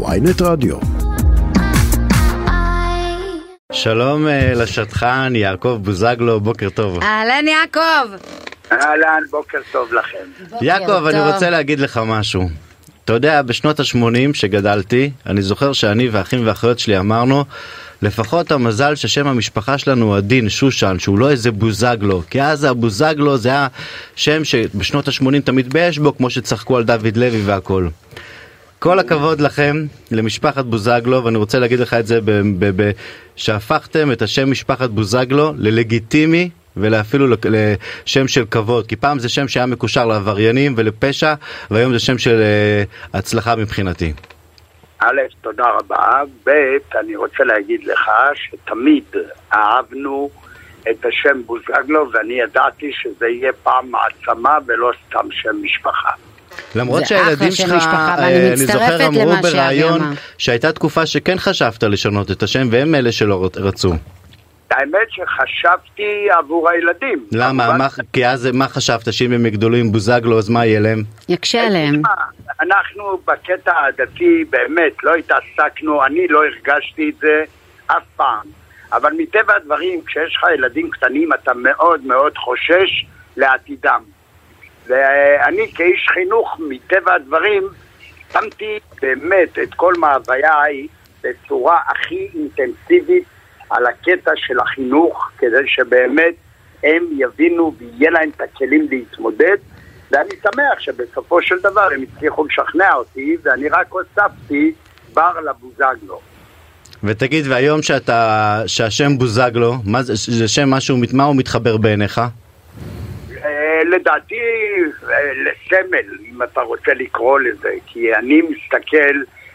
ויינט רדיו. שלום אה, לשטחן יעקב בוזגלו, בוקר טוב. אהלן יעקב. אהלן, בוקר טוב לכם. יעקב, אני רוצה להגיד לך משהו. אתה יודע, בשנות ה-80 שגדלתי, אני זוכר שאני והאחים והאחיות שלי אמרנו, לפחות המזל ששם המשפחה שלנו הוא עדין, שושן, שהוא לא איזה בוזגלו, כי אז הבוזגלו זה היה שם שבשנות ה-80 תמיד התבייש בו, כמו שצחקו על דוד לוי והכל. כל הכבוד לכם, למשפחת בוזגלו, ואני רוצה להגיד לך את זה, ב- ב- ב- שהפכתם את השם משפחת בוזגלו ללגיטימי ואפילו לשם של כבוד, כי פעם זה שם שהיה מקושר לעבריינים ולפשע, והיום זה שם של אה, הצלחה מבחינתי. א', תודה רבה. ב', אני רוצה להגיד לך שתמיד אהבנו את השם בוזגלו, ואני ידעתי שזה יהיה פעם מעצמה ולא סתם שם משפחה. למרות שהילדים שלך, משפחה, אה, אני זוכר, אמרו בריאיון. שהייתה תקופה שכן חשבת לשנות את השם, והם אלה שלא רצ- רצו. האמת שחשבתי עבור הילדים. למה? כמובן- מה, כי אז מה חשבת, שאם הם יגדלו עם בוזגלו, אז מה יהיה להם? יקשה עליהם. אנחנו בקטע הדתי באמת לא התעסקנו, אני לא הרגשתי את זה אף פעם. אבל מטבע הדברים, כשיש לך ילדים קטנים אתה מאוד מאוד חושש לעתידם. ואני כאיש חינוך, מטבע הדברים, שמתי באמת את כל מאווייי בצורה הכי אינטנסיבית על הקטע של החינוך, כדי שבאמת הם יבינו ויהיה להם את הכלים להתמודד. ואני שמח שבסופו של דבר הם הצליחו לשכנע אותי, ואני רק הוספתי בר לבוזגלו. ותגיד, והיום שאתה, שהשם בוזגלו, מה זה, זה שם משהו, מה הוא מתחבר בעיניך? לדעתי אה, לסמל, אם אתה רוצה לקרוא לזה, כי אני מסתכל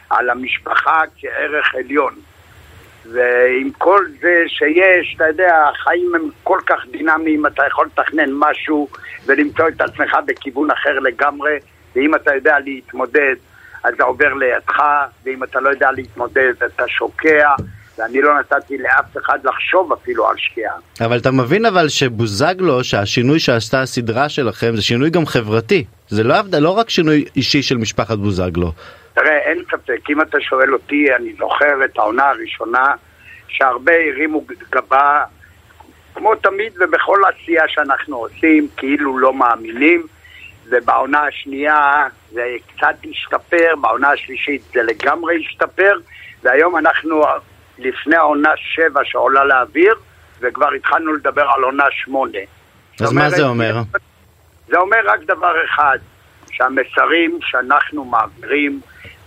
על המשפחה כערך עליון. ועם כל זה שיש, אתה יודע, החיים הם כל כך דינמיים, אתה יכול לתכנן משהו ולמצוא את עצמך בכיוון אחר לגמרי, ואם אתה יודע להתמודד, אז זה עובר לידך, ואם אתה לא יודע להתמודד, אתה שוקע, ואני לא נתתי לאף אחד לחשוב אפילו על שקיעה. אבל אתה מבין אבל שבוזגלו, שהשינוי שעשתה הסדרה שלכם, זה שינוי גם חברתי. זה לא, לא רק שינוי אישי של משפחת בוזגלו. תראה, אין ספק, אם אתה שואל אותי, אני זוכר את העונה הראשונה שהרבה הרימו גבה, כמו תמיד ובכל עשייה שאנחנו עושים, כאילו לא מאמינים, ובעונה השנייה זה קצת השתפר, בעונה השלישית זה לגמרי השתפר, והיום אנחנו לפני העונה שבע שעולה לאוויר, וכבר התחלנו לדבר על עונה שמונה. אז מה זה אומר? זה אומר רק דבר אחד, שהמסרים שאנחנו מעבירים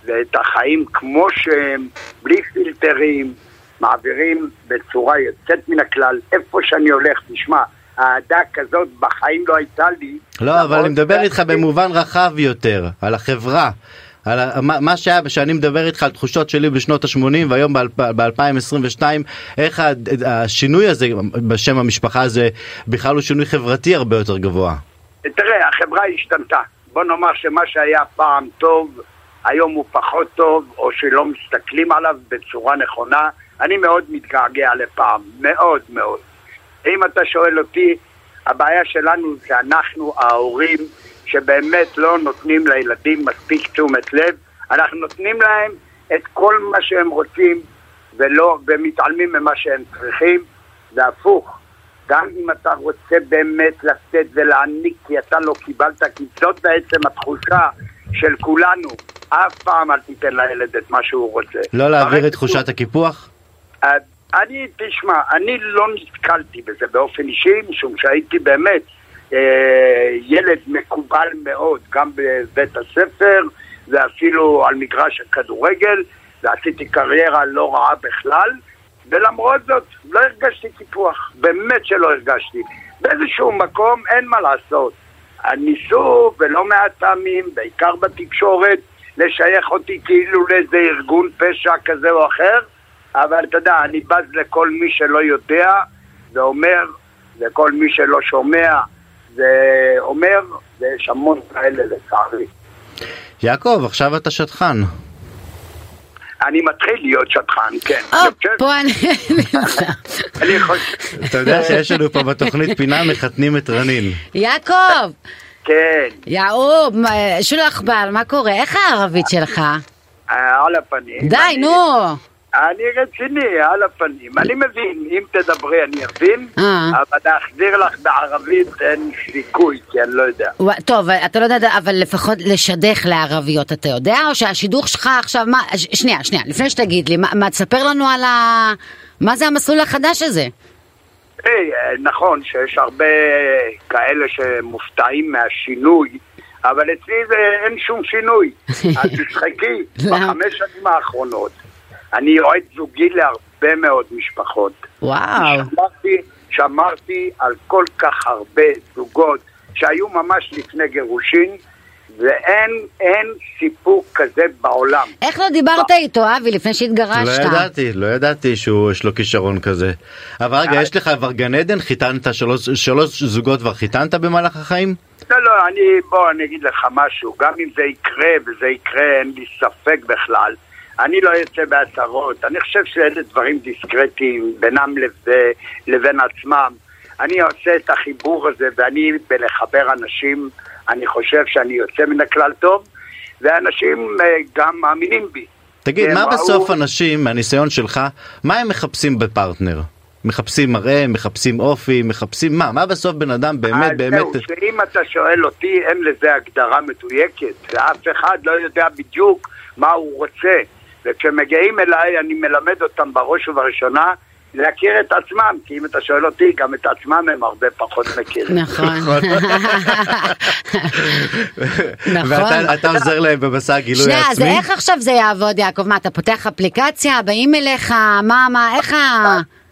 ואת החיים כמו שהם, בלי פילטרים, מעבירים בצורה יוצאת מן הכלל. איפה שאני הולך, תשמע, אהדה כזאת בחיים לא הייתה לי. לא, אבל אני מדבר איתך במובן רחב יותר, על החברה. על מה שהיה, שאני מדבר איתך על תחושות שלי בשנות ה-80 והיום ב-2022, איך השינוי הזה בשם המשפחה הזה בכלל הוא שינוי חברתי הרבה יותר גבוה. תראה, החברה השתנתה. בוא נאמר שמה שהיה פעם טוב, היום הוא פחות טוב, או שלא מסתכלים עליו בצורה נכונה. אני מאוד מתגעגע לפעם, מאוד מאוד. אם אתה שואל אותי, הבעיה שלנו זה אנחנו, ההורים, שבאמת לא נותנים לילדים מספיק תשומת לב. אנחנו נותנים להם את כל מה שהם רוצים, ולא, ומתעלמים ממה שהם צריכים, והפוך. גם אם אתה רוצה באמת לשאת ולהעניק כי אתה לא קיבלת, כי זאת בעצם התחושה של כולנו. אף פעם אל תיתן לילד את מה שהוא רוצה. לא להעביר את תחושת הקיפוח? אה, אני, תשמע, אני לא נתקלתי בזה באופן אישי, משום שהייתי באמת ילד מקובל מאוד, גם בבית הספר ואפילו על מגרש הכדורגל, ועשיתי קריירה לא רעה בכלל, ולמרות זאת לא הרגשתי קיפוח, באמת שלא הרגשתי. באיזשהו מקום אין מה לעשות. ניסו, ולא מעט פעמים, בעיקר בתקשורת, לשייך אותי כאילו לאיזה ארגון פשע כזה או אחר, אבל אתה יודע, אני בז לכל מי שלא יודע ואומר, וכל מי שלא שומע ואומר, ויש המון כאלה לצערי. יעקב, עכשיו אתה שטחן. אני מתחיל להיות שטחן, כן. פה אני... אני חושב... אתה יודע שיש לנו פה בתוכנית פינה מחתנים את רנין. יעקב! כן. יעוב, שולח בל, מה קורה? איך הערבית שלך? אה, על הפנים. די, נו. אני רציני, על הפנים. אני מבין, אם תדברי אני אבין, אה. אבל להחזיר לך בערבית אין סיכוי, כי אני לא יודע. טוב, אתה לא יודע, אבל לפחות לשדך לערביות אתה יודע? או שהשידוך שלך עכשיו, מה, שנייה, שנייה, לפני שתגיד לי, מה, תספר לנו על ה... מה זה המסלול החדש הזה? אה, נכון שיש הרבה כאלה שמופתעים מהשינוי, אבל אצלי זה אין שום שינוי. אז תשחקי, למה? בחמש שנים האחרונות אני יועץ זוגי להרבה מאוד משפחות. וואו. שמרתי, שמרתי על כל כך הרבה זוגות שהיו ממש לפני גירושין, ואין אין סיפור כזה בעולם. איך לא דיברת איתו, אבי, לפני לא שהתגרשת? ידעתי, לא ידעתי שיש לו כישרון כזה. אבל רגע, יש לך כבר גן עדן? חיתנת שלוש, שלוש זוגות כבר חיתנת במהלך החיים? לא, לא, אני, בוא, אני אגיד לך משהו, גם אם זה יקרה, וזה יקרה, אין לי ספק בכלל, אני לא יוצא בהצהרות, אני חושב שאלה דברים דיסקרטיים בינם לב- לבין עצמם. אני עושה את החיבור הזה, ואני בלחבר אנשים, אני חושב שאני יוצא מן הכלל טוב, ואנשים אה, גם מאמינים בי. תגיד, מה ראו- בסוף אנשים, מהניסיון שלך, מה הם מחפשים בפרטנר? מחפשים מראה, מחפשים אופי, מחפשים מה? מה בסוף בן אדם באמת באמת... זהו, שאם אתה שואל אותי, אין לזה הגדרה מדויקת, ואף אחד לא יודע בדיוק מה הוא רוצה. וכשמגיעים אליי, אני מלמד אותם בראש ובראשונה להכיר את עצמם, כי אם אתה שואל אותי, גם את עצמם הם הרבה פחות מכירים. נכון. נכון. ואתה אתה עוזר להם במסע הגילוי שנייה, אז העצמי? איך עכשיו זה יעבוד, יעקב? מה, אתה פותח אפליקציה, באים אליך, מה, מה, איך ה...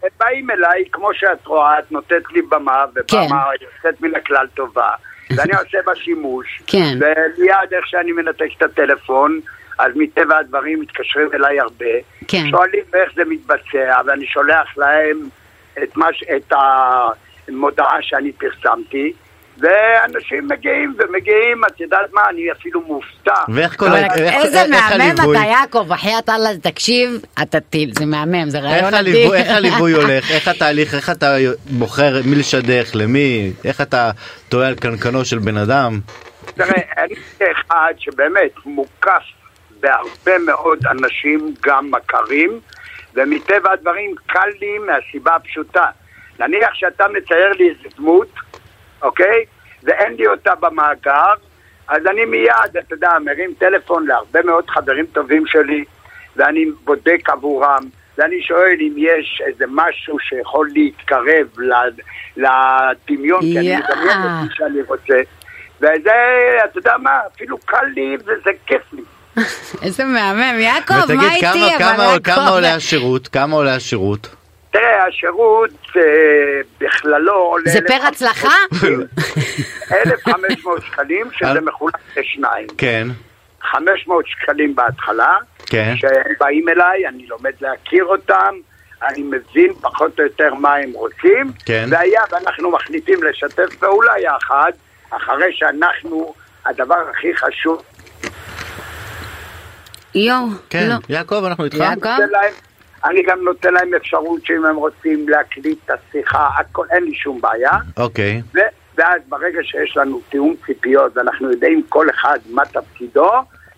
הם באים אליי, כמו שאת רואה, את נותנת לי במה, ובמה כן. יוצאת מן הכלל טובה, ואני עושה בה שימוש, כן. ומיד איך שאני מנתק את הטלפון, אז מטבע הדברים מתקשרים אליי הרבה, כן. שואלים איך זה מתבצע, ואני שולח להם את, מה, ש- את המודעה שאני פרסמתי, ואנשים מגיעים ומגיעים, את יודעת מה, אני אפילו מופתע. ואיך כל אבל ה- איך- איזה מהמם הליווי? אתה, יעקב, בחייאת אללה, תקשיב, אתה טיל, זה מהמם, זה רעיון איך אדיר. הליווי, איך הליווי הולך, איך התהליך, איך אתה בוחר מי לשדך, למי, איך אתה טועה על קנקנו של בן אדם? תראה, אני אחד שבאמת מוקף בהרבה מאוד אנשים, גם מכרים, ומטבע הדברים קל לי מהסיבה הפשוטה. נניח שאתה מצייר לי איזה דמות, אוקיי? ואין לי אותה במאגר, אז אני מיד, אתה יודע, מרים טלפון להרבה מאוד חברים טובים שלי, ואני בודק עבורם, ואני שואל אם יש איזה משהו שיכול להתקרב לדמיון, כי אני. מדמיין את שאני רוצה. וזה, אתה יודע מה, אפילו קל לי וזה כיף לי. איזה מהמם, יעקב, מה ותגיד, איתי? כמה- אבל כמה- כמה עולה השירות? כמה עולה השירות? תראה, השירות אה, בכללו עולה... זה פר הצלחה? 1,500 שקלים, שזה מחולק לשניים. כן, 500 שקלים בהתחלה, כן. שהם באים אליי, אני לומד להכיר אותם, אני מבין פחות או יותר מה הם רוצים, כן. והיה ואנחנו מחליטים לשתף פעולה יחד, אחרי שאנחנו, הדבר הכי חשוב, יואו, כן. לא. יעקב, אנחנו איתך. יעקב? אני גם נותן להם אפשרות שאם הם רוצים להקליט את השיחה, הכל, אין לי שום בעיה. אוקיי. ו- ואז ברגע שיש לנו תיאום ציפיות ואנחנו יודעים כל אחד מה תפקידו,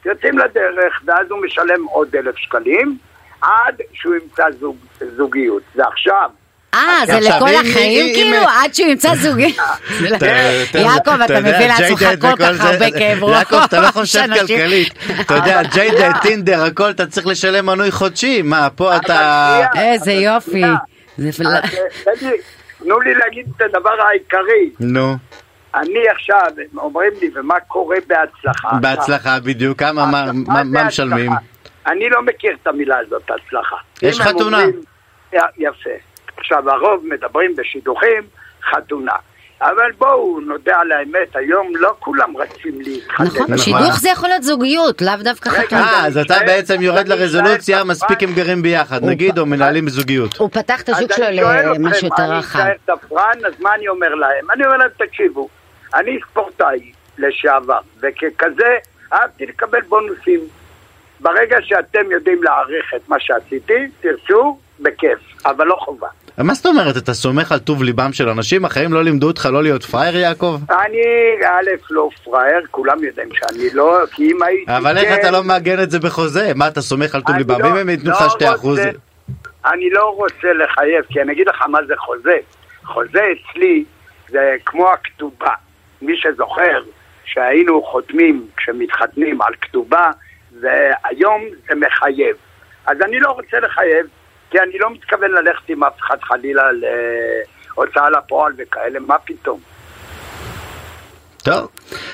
יוצאים לדרך, ואז הוא משלם עוד אלף שקלים עד שהוא ימצא זוג, זוגיות. ועכשיו, אה, זה עכשיו, לכל החיים כאילו? עד שהוא ימצא זוגי? יעקב, אתה מביא לעצמך כל כך זה- הרבה כאב ראש. יעקב, אתה לא חושב כלכלית. אתה יודע, ג'יי-דט, טינדר, הכל, אתה צריך לשלם מנוי חודשי. מה, פה אתה... איזה יופי. זה תנו לי להגיד את הדבר העיקרי. נו, אני עכשיו, אומרים לי, ומה קורה בהצלחה? בהצלחה בדיוק. כמה, מה- זה משלמים? אני לא מכיר את המילה הזאת, הצלחה. יש חתונה. יפה. עכשיו, הרוב מדברים בשידוכים, חתונה. אבל בואו נודה על האמת, היום לא כולם רצים להתחתן. נכון, נכון. שידוך זה יכול להיות זוגיות, לאו דווקא חתונה. אה, אז אתה אני בעצם יורד אני לרזולוציה, מספיק הם גרים ביחד, נגיד, או מנהלים זוגיות. הוא פתח את השוק שלו אני שואל למשהו אתכם, יותר אני רחב. אשאר תפרן, אז מה אני אומר להם? אני אומר להם, תקשיבו, אני ספורטאי לשעבר, וככזה אהבתי לקבל בונוסים. ברגע שאתם יודעים להעריך את מה שעשיתי, תרצו, בכיף, אבל לא חובה. מה זאת אומרת, אתה סומך על טוב ליבם של אנשים? החיים לא לימדו אותך לא להיות פראייר, יעקב? אני, א', לא פראייר, כולם יודעים שאני לא, כי אם הייתי... אבל איך כן, אתה לא מעגן את זה בחוזה? מה, אתה סומך על טוב ליבם? לא- אם הם ייתנו לא לך 2 אחוז... רוצה- אני לא רוצה לחייב, כי אני אגיד לך מה זה חוזה. חוזה אצלי זה כמו הכתובה. מי שזוכר שהיינו חותמים כשמתחתנים על כתובה, והיום זה מחייב. אז אני לא רוצה לחייב, כי אני לא מתכוון ללכת עם אף אחד חלילה להוצאה לפועל וכאלה, מה פתאום? טוב.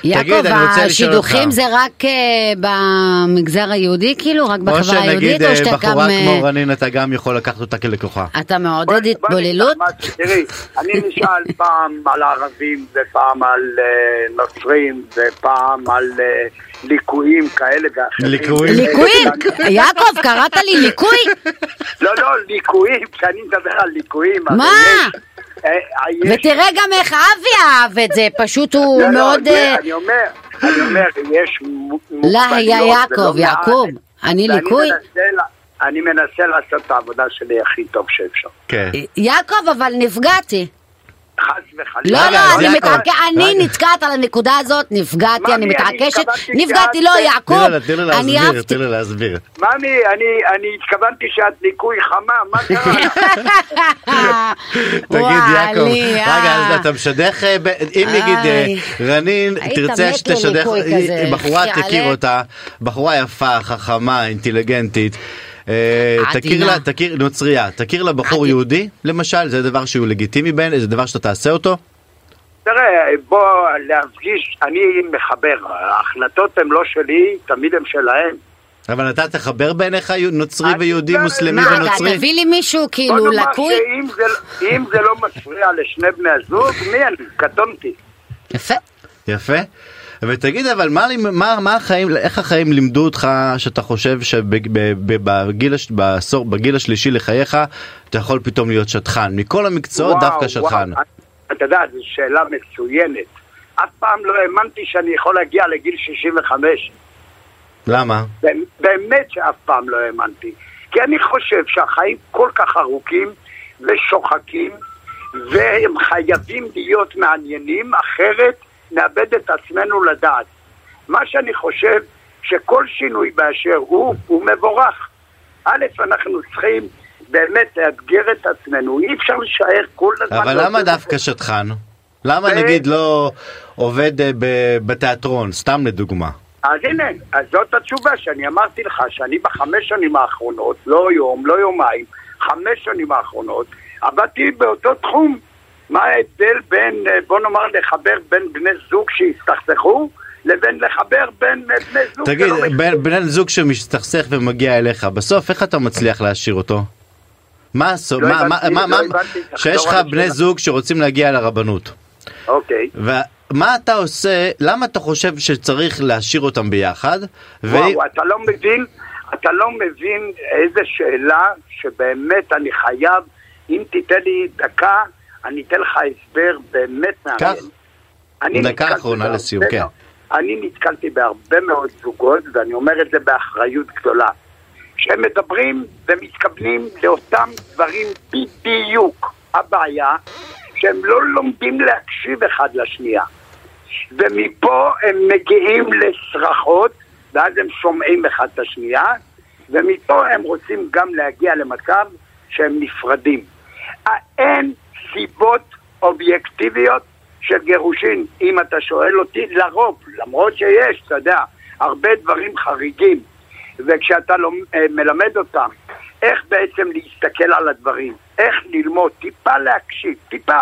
יעקב. השידוכים זה רק אה, במגזר היהודי, כאילו? רק בחברה היהודית? שנגיד או אה, שאתה גם... בחורה אה, כמו רנין, אתה גם יכול לקחת אותה כלקוחה. אתה מעודד התבוללות? תראי, אני נשאל פעם על ערבים ופעם על אה, נוצרים ופעם על אה, ליקויים כאלה ואחרים. ליקויים? ליקויים? יעקב, קראת לי ליקוי? לא, לא, ליקויים, כשאני מדבר על ליקויים. מה? אה, אה, ותראה גם איך אבי אהב את זה, פשוט הוא לא, לא, מאוד... אה, אני אומר, אני אומר, יש מ- לא, מוגבלויות, יא יעקב. יעקוב, אני ליקוי? אני מנסה לעשות את העבודה שלי הכי טוב שאפשר. כן. יעקב, אבל נפגעתי. וחלילה. לא, לא, אז אני מתעקשת, אני. נתקעת על הנקודה הזאת, נפגעתי, אני מתעקשת, נפגעתי, לא, יעקב, אני להסביר, אהבתי. תני לה להסביר. ממי, אני, אני התכוונתי שאת ליקוי חמה, מה קרה? תגיד יעקב, רגע אה. אז אתה משדך, אה, אם נגיד אה. רנין תרצה שתשדך, בחורה. תכיר אותה, בחורה יפה, חכמה, אינטליגנטית, אה. תכיר לה, תכיר, נוצרייה, תכיר לה בחור. יהודי למשל, זה דבר שהוא לגיטימי בין, זה דבר שאתה תעשה אותו? תראה, בוא להפגיש, אני מחבר, ההחלטות הן לא שלי, תמיד הן שלהם. אבל אתה תחבר בעיניך נוצרי ויהודי, מוסלמי מה, אתה ונוצרי? תביא לי מישהו כאילו לקוי? אם זה לא מפריע לשני בני הזוג, מי אני? קטונתי. יפה. יפה. ותגיד אבל מה, מה, מה החיים, איך החיים לימדו אותך שאתה חושב שבגיל בעשור, בגיל השלישי לחייך אתה יכול פתאום להיות שטחן, מכל המקצועות וואו, דווקא שטחן. וואו, אתה יודע, זו שאלה מצוינת. אף פעם לא האמנתי שאני יכול להגיע לגיל 65. למה? באמת שאף פעם לא האמנתי. כי אני חושב שהחיים כל כך ארוכים ושוחקים, והם חייבים להיות מעניינים, אחרת נאבד את עצמנו לדעת. מה שאני חושב, שכל שינוי באשר הוא, הוא מבורך. א', אנחנו צריכים באמת לאתגר את עצמנו, אי אפשר להישאר כל הזמן... אבל למה דווקא שטחן? למה אה, נגיד לא עובד אה, בתיאטרון, סתם לדוגמה? אז הנה, אז זאת התשובה שאני אמרתי לך, שאני בחמש שנים האחרונות, לא יום, לא יומיים, חמש שנים האחרונות, עבדתי באותו תחום. מה ההבדל בין, אה, בוא נאמר, לחבר בין בני זוג שהסתכסכו, לבין לחבר בין אה, בני זוג תגיד, שלא בן זוג שמסתכסך ומגיע אליך, בסוף איך אתה מצליח להשאיר אותו? מה הסוף, לא מה, מה, הבנתי, מה, לא מה, הבנתי, שיש לך בני. זוג שרוצים להגיע לרבנות, אוקיי. ומה אתה עושה, למה אתה חושב שצריך להשאיר אותם ביחד? ו- וואו, אתה לא מבין, אתה לא מבין איזה שאלה שבאמת אני חייב, אם תיתן לי דקה, אני אתן לך הסבר באמת מעניין. אני דקה אחרונה לסיום, כן. אני נתקלתי בהרבה מאוד זוגות, ואני אומר את זה באחריות גדולה, שהם מדברים ומתכוונים לאותם דברים בדיוק. הבעיה שהם לא לומדים להקשיב אחד לשנייה. ומפה הם מגיעים לצרחות, ואז הם שומעים אחד את השנייה, ומפה הם רוצים גם להגיע למצב שהם נפרדים. אין סיבות אובייקטיביות של גירושין, אם אתה שואל אותי, לרוב, למרות שיש, אתה יודע, הרבה דברים חריגים, וכשאתה אה, מלמד אותם איך בעצם להסתכל על הדברים, איך ללמוד, טיפה להקשיב, טיפה.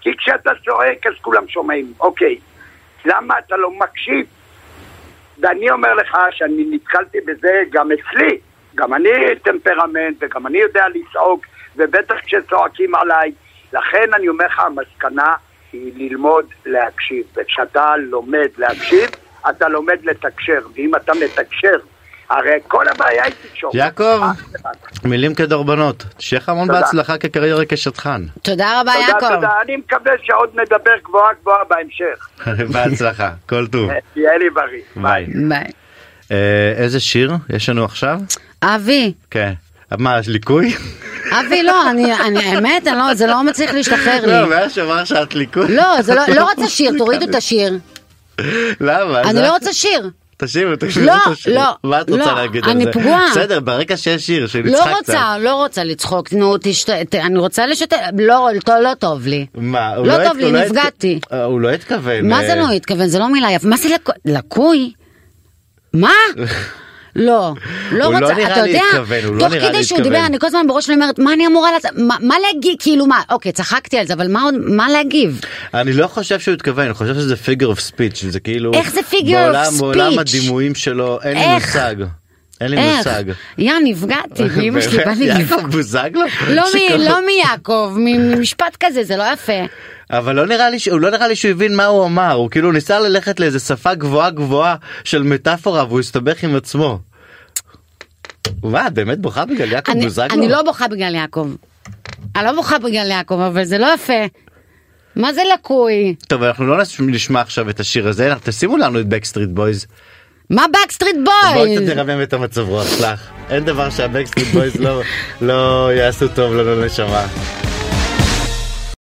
כי כשאתה צועק אז כולם שומעים, אוקיי, למה אתה לא מקשיב? ואני אומר לך שאני נתקלתי בזה גם אצלי, גם אני טמפרמנט וגם אני יודע לצעוק, ובטח כשצועקים עליי. לכן אני אומר לך, המסקנה היא ללמוד להקשיב, וכשאתה לומד להקשיב, אתה לומד לתקשר, ואם אתה מתקשר, הרי כל הבעיה היא תקשורת. יעקב, אה, מילים כדרבנות, שיהיה לך המון תודה. בהצלחה כקריירה כשטחן. תודה רבה, תודה, יעקב. תודה, אני מקווה שעוד נדבר גבוהה גבוהה בהמשך. בהצלחה, כל טוב. תהיה לי בריא. ביי. ביי. אה, איזה שיר יש לנו עכשיו? אבי, כן. מה, יש ליקוי? אבי, לא, אני, אני, האמת, אני לא, זה לא מצליח להשתחרר לי. לא, מאז שאמר שאת ליכוד. לא, זה לא, לא רוצה שיר, תורידו את השיר. למה? אני לא רוצה שיר. תשאירו, תשאירו, לא, תשאירו. לא, מה את רוצה לא, להגיד על אני זה? פגועה. בסדר, ברגע שיש שיר שנצחק לא קצת. רוצה, לא רוצה לצחוק, נו, תשת... אני רוצה לשתף, לא, לא, לא טוב לי. מה, לא הת- טוב לי, התכ- נפגעתי. אה, הוא לא התכוון. מה זה אה, לא התכוון? זה לא מילה יפה. מה זה לקו- לקוי? מה? לא, לא לא רוצה, נראה אתה יודע, התכוון, הוא לא תוך לי כדי שהוא. דיבר, אני כל הזמן בראש שלי אומרת, מה אני אמורה לעשות, מה- מה להגיד, כאילו מה, אוקיי, צחקתי על זה, אבל מה עוד, מה להגיב? אני לא חושב שהוא התכוון, אני חושב שזה figure of speech, זה כאילו... איך זה figure of בעולם- בעולם speech? הדימויים שלו, אין לי? מושג. אין לי? מושג. יא, נפגעתי, ואימא שלי בא לי יעקב לבכות. בוזגלו? לא מ- שכל- לא מיעקב, ממשפט כזה, זה לא יפה. אבל לא נראה לי, ש- הוא לא נראה לי שהוא הבין מה הוא אמר, הוא כאילו ניסה ללכת לאיזה שפה גבוהה גבוהה של מטאפורה והוא הסתבך עם עצמו. מה, את באמת בוכה בגלל יעקב אני- בוזגלו? אני לא בוכה בגלל יעקב. אני לא בוכה בגלל יעקב, אבל זה לא יפה. מה זה לקוי? טוב, אנחנו לא נש- נשמע עכשיו את השיר הזה, תשימו לנו את Backstreet Boys. מה Backstreet בואי Boys? קצת תרומם את המצב רוח שלך. אין דבר שה Backstreet Boys לא- לא יעשו טוב לנו לנשמה.